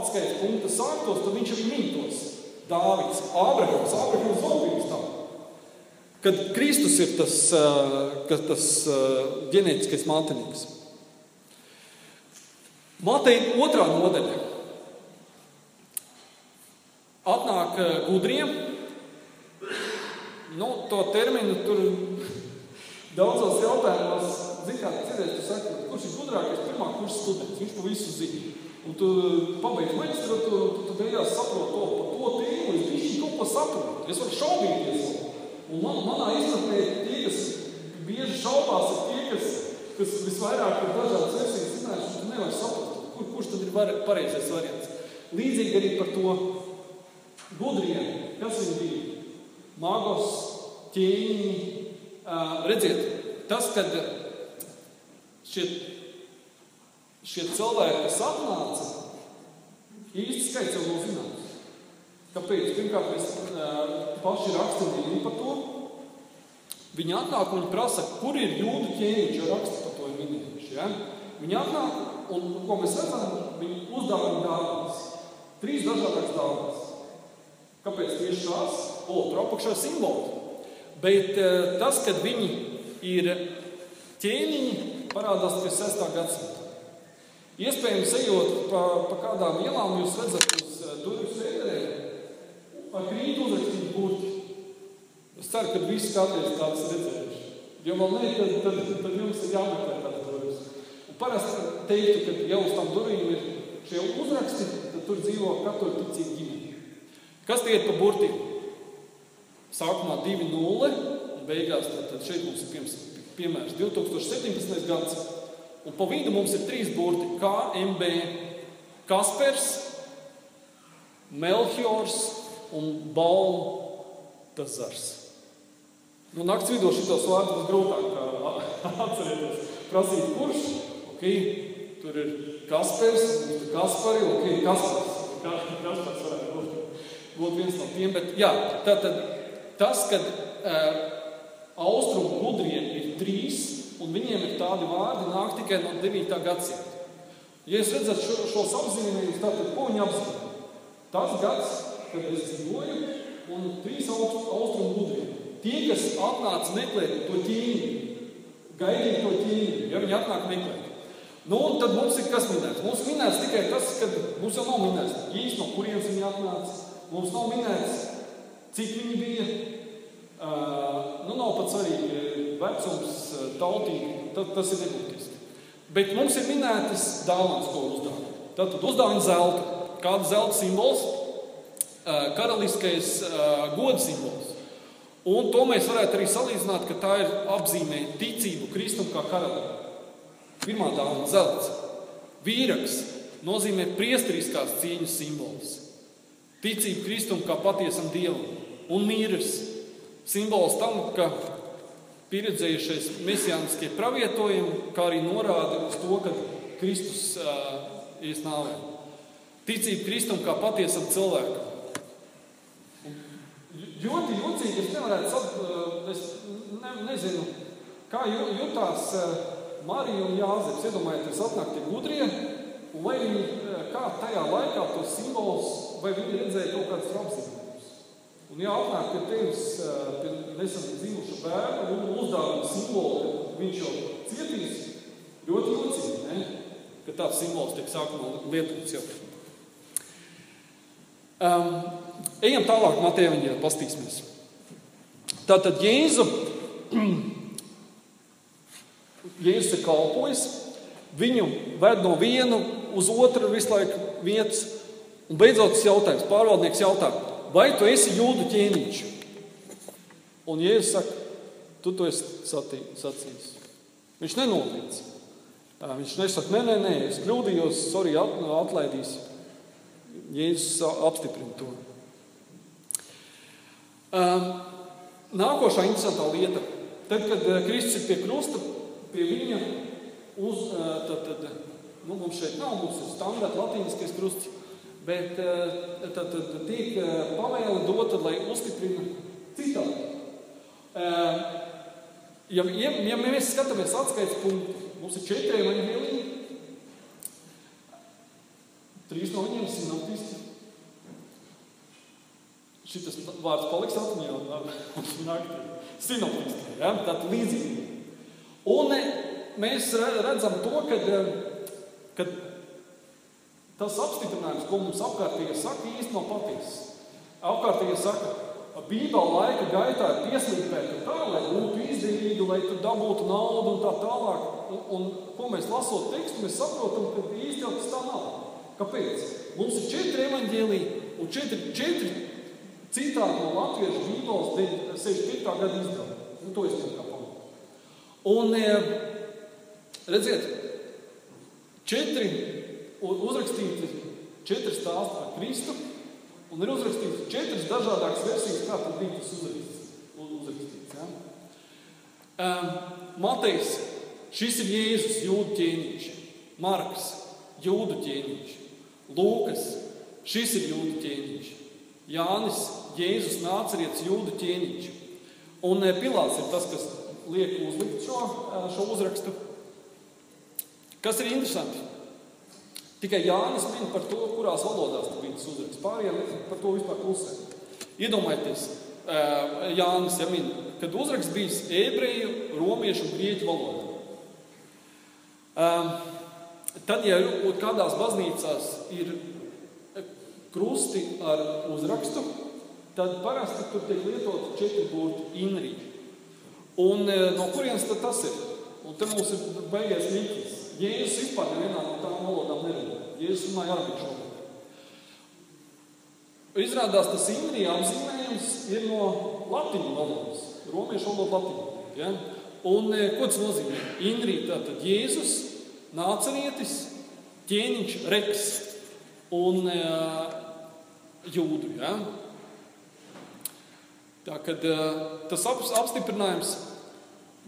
atskaites punkta sāktos, tad viņš arī mintos. Dāvids, Ābrahams, Ābrahams pirms tam. Kad Kristus ir tas, tas ģenētiskais mantinieks. Mateja otrā nodaļa. Atnāk gudriem. Nu, to terminu tur Daudzos jautājumos, zinām, cerēt, tu saki, kurš ir gudrākais pirmā kursa students, viņš to visu zina. Un tu pabeidz maģistratūru, un tu, tu beigās saproti to par to tēmu, es viņš kaut ko saprotu. Es varu šaubīties. Un man, manā izpratnē tie, kas bieži šaubās, ir tie, kas, kas visvairāk ir dažādas versijas zinājuši, tu nevari saprast, kur, kurš tad ir var, pareizais variants. Līdzīgi arī par to gudriem, kas viņi bija. Magos, ķēniņi, redziet, tas, kad šie, šie cilvēki, kas atnāca, īsti skaits jau nav zināms. Kāpēc? Pirmkārt, mēs paši rakstam par to. Viņi atnāk un prasa, kur ir jūdu ķēniņš, jo raksta par to ir minējuši. Ja? Viņi atnāk un, ko mēs redzam, viņi uzdāvina dāvanas. Trīs dažādas dāvanas. Kāpēc tieši tās? O, tur apakšā simboli. Bet tas, kad viņi ir ķēniņi, parādās pie 6. gadsimta. Iespējams, ejot pa, pa kādām ielām, jūs redzat uz durvju sēdē ar krītu uzrakstītu burti. Es ceru, ka visi kādreiz tādas redzējuši. Ja vēl nē, tad, tad, tad jums ir jāmeklē tādas durvis. Un parasti teiktu, ka jau uz tām durvīm ir šie uzraksti, tad tur dzīvo katoļu ticīga ģimene. Kas tie ir pa burtiem? Sākumā 2.0, un beigās tad, tad šeit mums ir piemērs 2017. gads. Un pa vidu mums ir trīs burti - KMB, Kaspers, Melchiors un Baltazars. Nu, nakts vidū šitos vārdus grūtāk atcerēties. Prasīt, kurš? Okay. Tur ir Kaspers, tur ir Kaspari, ok, Kaspars. Kaspars varētu būt, būt viens no tiem, bet jā, tātad tas, kad uh, austrumu gudriem ir trīs, un viņiem ir tādi vārdi, nāk tikai no 9. gadsimta. Ja jūs redzat šo, šos apzīmējumus, tad ko viņi apzīmē? Tas gads, kad es dzīvoju, un trīs austrumu gudriem. Tie, kas atnāca meklēt to ķīmi, gaidīja to ķīmi, ja viņi atnāk meklēt. Nu, tad mums ir kas minēts? Mums minēts tikai tas, ka mums jau nav minēts īsti, no kurienes viņi atnāca. Mums nav minēts, cik viņi bija. Uh, nu, nav pat svarīgi vecums, tautība, tas, ir nebūtiski. Bet mums ir minētas dāvanas, ko uzdāvina. Tātad uzdāvina zelta. Kāda zelta simbols? Uh, karaliskais uh, gods simbols. Un to mēs varētu arī salīdzināt, ka tā ir apzīmē ticību Kristum kā karalim. Pirmā dāvana - zelts. Vīraks nozīmē priestriskās cīņas simbols. Ticība Kristum kā patiesam dievam. Un mīras simbols tam, ka pieredzējušais mesijāniskie pravietojumi, kā arī norāda uz to, ka Kristus uh, ies nāvē. Ticība Kristum kā patiesam cilvēkam. Ļoti jocīgi, es nevarētu saprast, es ne, nezinu, kā jutās Marija un Jāzeps. Iedomājieties, atnāk tie gudrie, un vai viņi, kā tajā laikā tos simbolus, vai viņi redzēja kaut kādas apzīmējumus. Un ja atnāk pie tevis, pie nesen dzīvuša bērna, un uzdāvina simbolu, ka viņš jau cietīs, ļoti jocīgi, ne? ka tāds simbols tiek sākumā lietots jau. Um, ejam tālāk, Mateja viņa pastīsimies. Tātad Jēzu, Jēzus ir kalpojis, viņu ved no vienu uz otru visu laiku vietas, un beidzot tas jautājums, pārvaldnieks jautā, vai tu esi jūdu ķēniņš? Un Jēzus saka, tu to esi sacījis. Viņš nenoliedz. Viņš nesaka, nē, nē, nē, es kļūdījos, sorry, atlaidīs. Jēzus apstiprina to. Um, nākošā interesantā lieta. Tad, kad Kristus ir pie krusta, pie viņa uz, tad, tad, nu, mums šeit nav, mums ir standarta latīniskais krusts, bet tad, tad tiek pavēle dota, lai uzstiprina citādi. Ja, ja, ja mēs skatāmies atskaites punktu, mums ir četri evaņģēliji, trīs no viņiem sinoptiski. Šis vārds paliks atmiņā naktī. Sinoptiski, ja? tātad līdzīgi. Un mēs redzam to, ka, ka tas apstiprinājums, ko mums apkārtīgi saka, īsti nav patiesas. Apkārtīgi saka, Bībeli laika gaitā ir pieslīpēta tā, lai būtu izdevīgi, lai tu dabūtu naudu un tā tālāk. Un, un ko mēs lasot tekstu, mēs saprotam, ka jau tas tā nav. Kāpēc? Mums ir četri evaņģēliji un četri, četri citādi no latviešu bībeles 65. gada izdevuma. Nu, to es tev kā pamatu. Un, redziet, četri uzrakstīti četri stāsti par Kristu, un ir uzrakstīts četras dažādākas versijas, kā tad bija tas uzrakstīts. uzrakstīts ja? um, Matejs, šis ir Jēzus, jūdu ķēniņš, Marks, jūdu ķēniņš, Lūkas, šis ir jūdu ķēniņš, Jānis Jēzus nācerietis jūdu ķēniņš. Un eh, Pilārs ir tas, kas liek uzlikt šo, eh, šo uzrakstu. Kas ir interesanti? Tikai Jānis min par to, kurās valodās bija tas uzraksts. Pārējiem par to vispār klusē. Iedomājieties, eh, Jānis ja min, kad uzraksts bijis ebreju, romiešu un grieķu valodā. Tad, ja kādās baznīcās ir krusti ar uzrakstu, tad parasti tur tiek lietota četri burti inri. Un no kurienes tad tas ir? Un te mums ir beigies līķis. Jēzus vispār nevienā no tām valodām nerunā. Jēzus runāja arabiņu valodā. Izrādās tas inri apzīmējums ir no latīņu valodas. Romiešu valoda latīņu. Ja? Un ko tas nozīmē? Inri tātad Jēzus, nācerietis, ķēniņš Reks un uh, jūdu. Ja? Tā kad uh, tas ap, apstiprinājums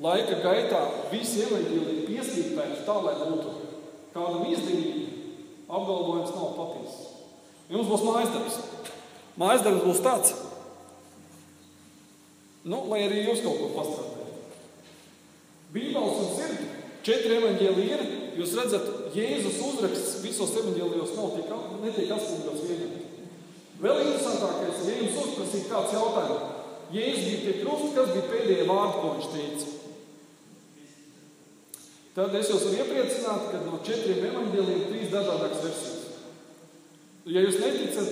laika gaitā visi evaņģēlīji pieslīpēti tā, lai būtu kādam izdevīgi, apgalvojums nav patiesas. Jums būs mājas darbs. Mājas darbs būs tāds, nu, lai arī jūs kaut ko pastrādājat. Bībeles un sirdi četri evaņģēlīji ir. Jūs redzat, Jēzus uzraksts visos evaņģēlijos nav tik, netiek atspoguļots vienīgi. Vēl interesantākais, ja jums uzprasītu kāds jautājums, Jēzus bija pie krusta, kas bija pēdējie vārdi, ko viņš teica? Tad es jūs varu iepriecināt, ka no četriem evaņģēliem ir trīs dažādas versijas. Ja jūs neticat,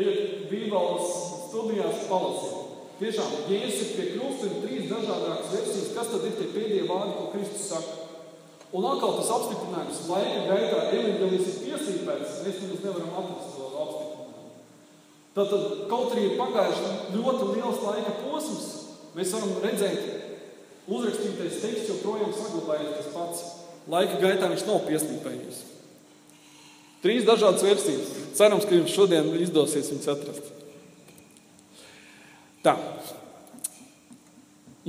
ejiet Bībeles studijās palasiet. Tiešām, Jēzus ir pie krusta un trīs dažādas versijas, kas tad ir tie pēdējie vārdi, ko Kristus saka. Un atkal tas apstiprinājums laika gaitā evaņģēlis ir piesīpēts, mēs nevaram atrast to. Tātad, kaut arī ir pagājuši ļoti liels laika posms, mēs varam redzēt, uzrakstītais teksts joprojām saglabājies tas pats. Laika gaitā viņš nav pieslīpējies. Trīs dažādas versijas. Cerams, ka jums šodien izdosies viņus atrast. Tā.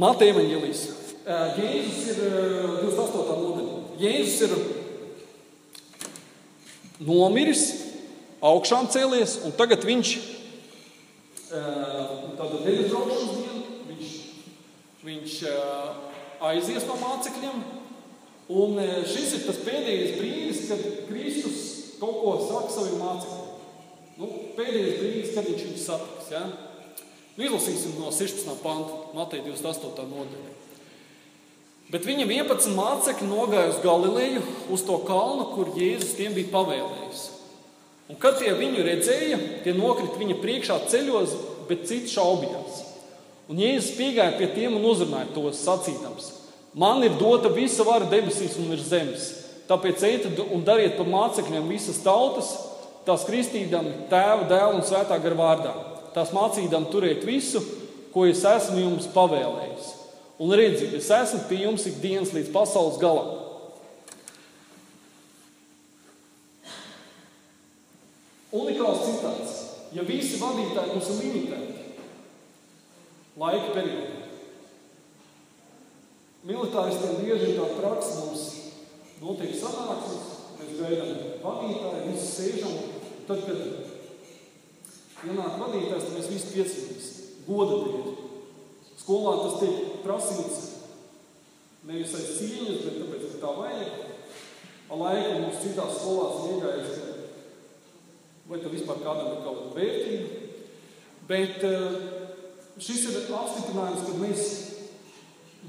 Mateja evaņģēlijas Jēzus ir 28. nodaļa. Jēzus ir nomiris, augšām cēlies, un tagad viņš tāda debesu diena, viņš, viņš aizies no mācekļiem. Un šis ir tas pēdējais brīdis, kad Kristus kaut ko saka saviem mācekļiem. Nu, pēdējais brīdis, kad viņš viņus satiks. Ja? Nu, izlasīsim no 16. panta, Mateja 28. nodaļa. Bet viņa 11 mācekļi nogāja uz Galileju, uz to kalnu, kur Jēzus tiem bija pavēlējis. Un kad tie viņu redzēja, tie nokrita viņa priekšā ceļos, bet citi šaubījās. Un Jēzus piegāja pie tiem un uzrunāja tos sacītams: Man ir dota visa vara debesīs un virs zemes. Tāpēc ejiet un dariet par mācekļiem visas tautas, tās kristīdami tēva, dēla un svētā gara vārdā. Tās mācīdam turēt visu, ko es esmu jums pavēlējis. Un redziet, es esmu pie jums ikdienas līdz pasaules galam. Unikāls citāts. Ja visi vadītāji mums ir limitēti laika periodā, militāristiem bieži ir tā praksa, mums notiek sanāksmes, mēs gaidām vadītāju, visi sēžam. Tad, kad ienāk vadītājs, tad mēs visi piesakāmies goda dēļ. Skolā tas tiek prasīts nevis aiz cīņas, bet tāpēc, ka tā vajag. Ar laiku mums citās skolās iegājas, vai tā vispār kādam ir kaut kāda vērtība. Bet eh, šis ir apstiprinājums, ka mēs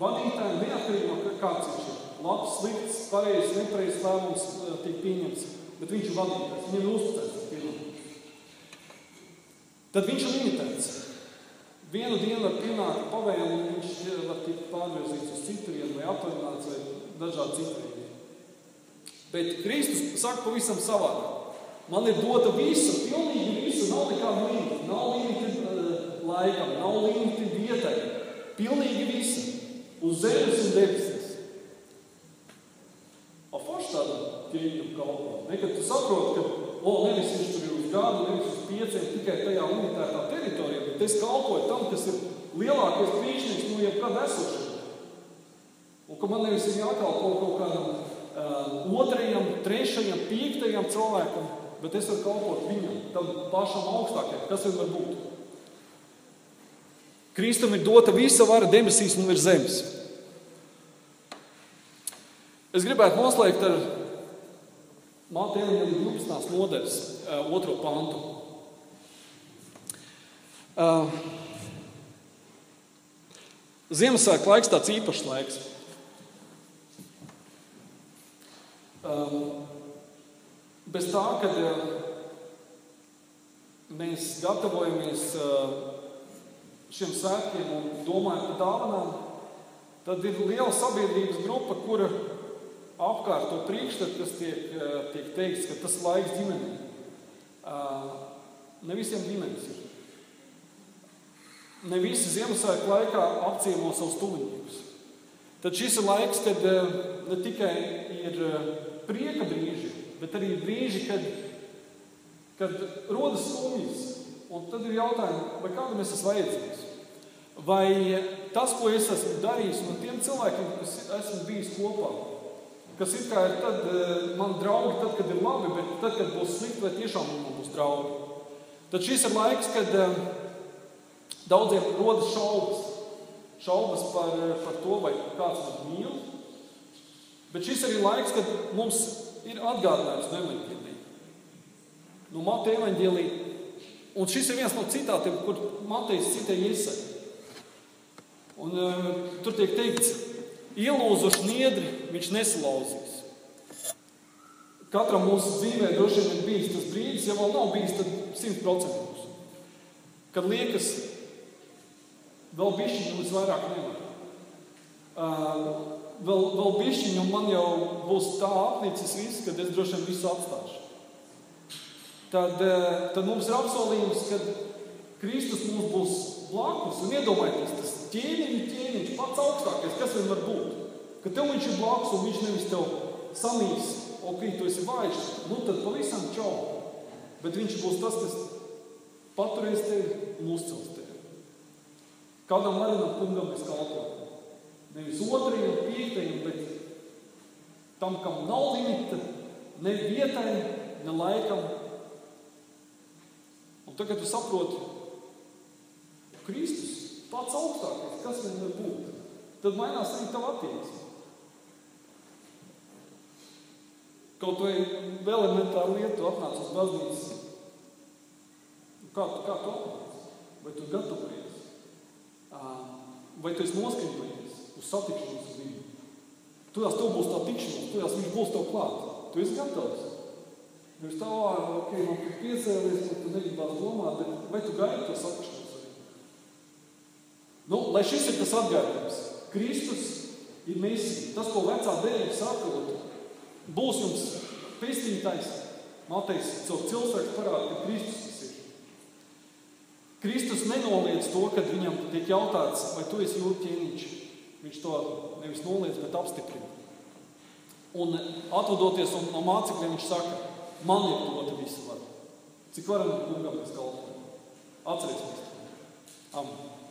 vadītājiem neatkarīgi no kāds ir šis labs, slikts, pareizs, nepareizs lēmums eh, tiek pieņemts, bet viņš ir vadītājs, viņam ir uzticēts. Tad viņš ir limitēts. Vienu dienu var pienākt pavēle, un viņš var tikt pārvirzīts uz citu vienu, vai atvaļināts, vai dažādi vienu. Bet Kristus saka pavisam savādāk. Man ir dota visa, pilnīgi visa, nav nekāda limita. Nav limita uh, laikam, nav limita vietai. Pilnīgi visa. Uz zemes un debesīs. A forši tāda ķēņu kalpo. Nekad tu saproti, ka, o, nevis viņš tur ir uz gadu, nevis uz pieciem, tikai tajā limitētā teritorijā, bet es kalpoju tam, kas ir lielākais priekšnieks no jebkad esošajā. Un ka man nevis ir jākalpo kaut kādam uh, otrajam, trešajam, piektajam cilvēkam, bet es varu kalpot viņam, tam pašam augstākajam, kas vien var būt. Kristum ir dota visa vara debesīs un virs zemes. Es gribētu noslēgt ar Mateja 12. nodaļas otro pantu. Ziemassvētku laiks tāds īpašs laiks. Bez tā, kad mēs gatavojamies šiem svētkiem un domājam par dāvanām, tad ir liela sabiedrības grupa, kura apkārt to priekšstatu, kas tiek, tiek teikts, ka tas laiks ģimenei. Ne visiem ģimenes ir. Ne visi Ziemassvētku laikā apciemo savus tuviniekus. Tad šis ir laiks, kad ne tikai ir prieka brīži, bet arī brīži, kad, kad rodas skumjas. Un tad ir jautājums, vai kādam es esmu vajadzīgs? Vai tas, ko es esmu darījis, un tiem cilvēkiem, kas esmu bijis kopā, kas ir kā ir tad, man draugi, tad, kad ir labi, bet tad, kad būs slikti, vai tiešām man būs draugi. Tad šis ir laiks, kad Daudziem rodas šaubas. Šaubas par, par to, vai kāds man mīl. Bet šis ir laiks, kad mums ir atgādinājums no evaņģēlī. No Mateja evaņģēlī. Un šis ir viens no citātiem, kur Matejs citai iesaka. Un uh, tur tiek teikts, ielūzuši niedri viņš nesalauzīs. Katram mūsu dzīvē droši vien ir bijis tas brīdis, ja vēl nav bijis, tad simt procentos. Kad liekas, Vēl bišķiņu es vairāk nevaru. Uh, vēl, vēl bišķiņu man jau būs tā apnicis viss, kad es droši vien visu atstāšu. Tad, uh, tad mums ir apsolījums, ka Kristus mums būs blakus. Un iedomājieties, tas ķēniņš, ķēniņš pats augstākais, kas vien var būt. Ka tev viņš ir blakus un viņš nevis tev samīs, ok, tu esi vājš, nu tad pavisam čau. Bet viņš būs tas, kas paturēs tevi un uzcels tevi. Kādam varenam kungam mēs kalpojam. Nevis otrajam, piektajam, bet tam, kam nav limita, ne vietai, ne laikam. Un tagad tu saproti, Kristus pats augstākais, kas vien var būt, tad mainās arī tava attieksme. Kaut vai vēl elementāru lietu atnāc uz baznīcu. Kā, kā tu atnāc? Vai tu gatavojies? vai tu esi noskaņojies uz satikšanos ar viņu? Tās tev būs tā tikšanās, tās viņš būs tev klāt. Tu esi gatavs. Viņš tā, ok, man ir piecēlies, ka tu negribās domāt, bet vai tu gaidi to satikšanos ar viņu? Nu, lai šis ir tas atgādājums. Kristus ir mesija. Tas, ko vecā dēļa sakot, būs jums pestītājs. Matejs caur cilvēku parāda, ka Kristus Kristus nenoliedz to, kad viņam tiek jautāts, vai tu esi jūras ķēniņš. Viņš to nevis noliedz, bet apstiprina. Un atvadoties no mācekļiem, viņš saka, man ir dota visa vara. Cik varam kungam mēs kalpojam? Atcerēsimies to. Amen.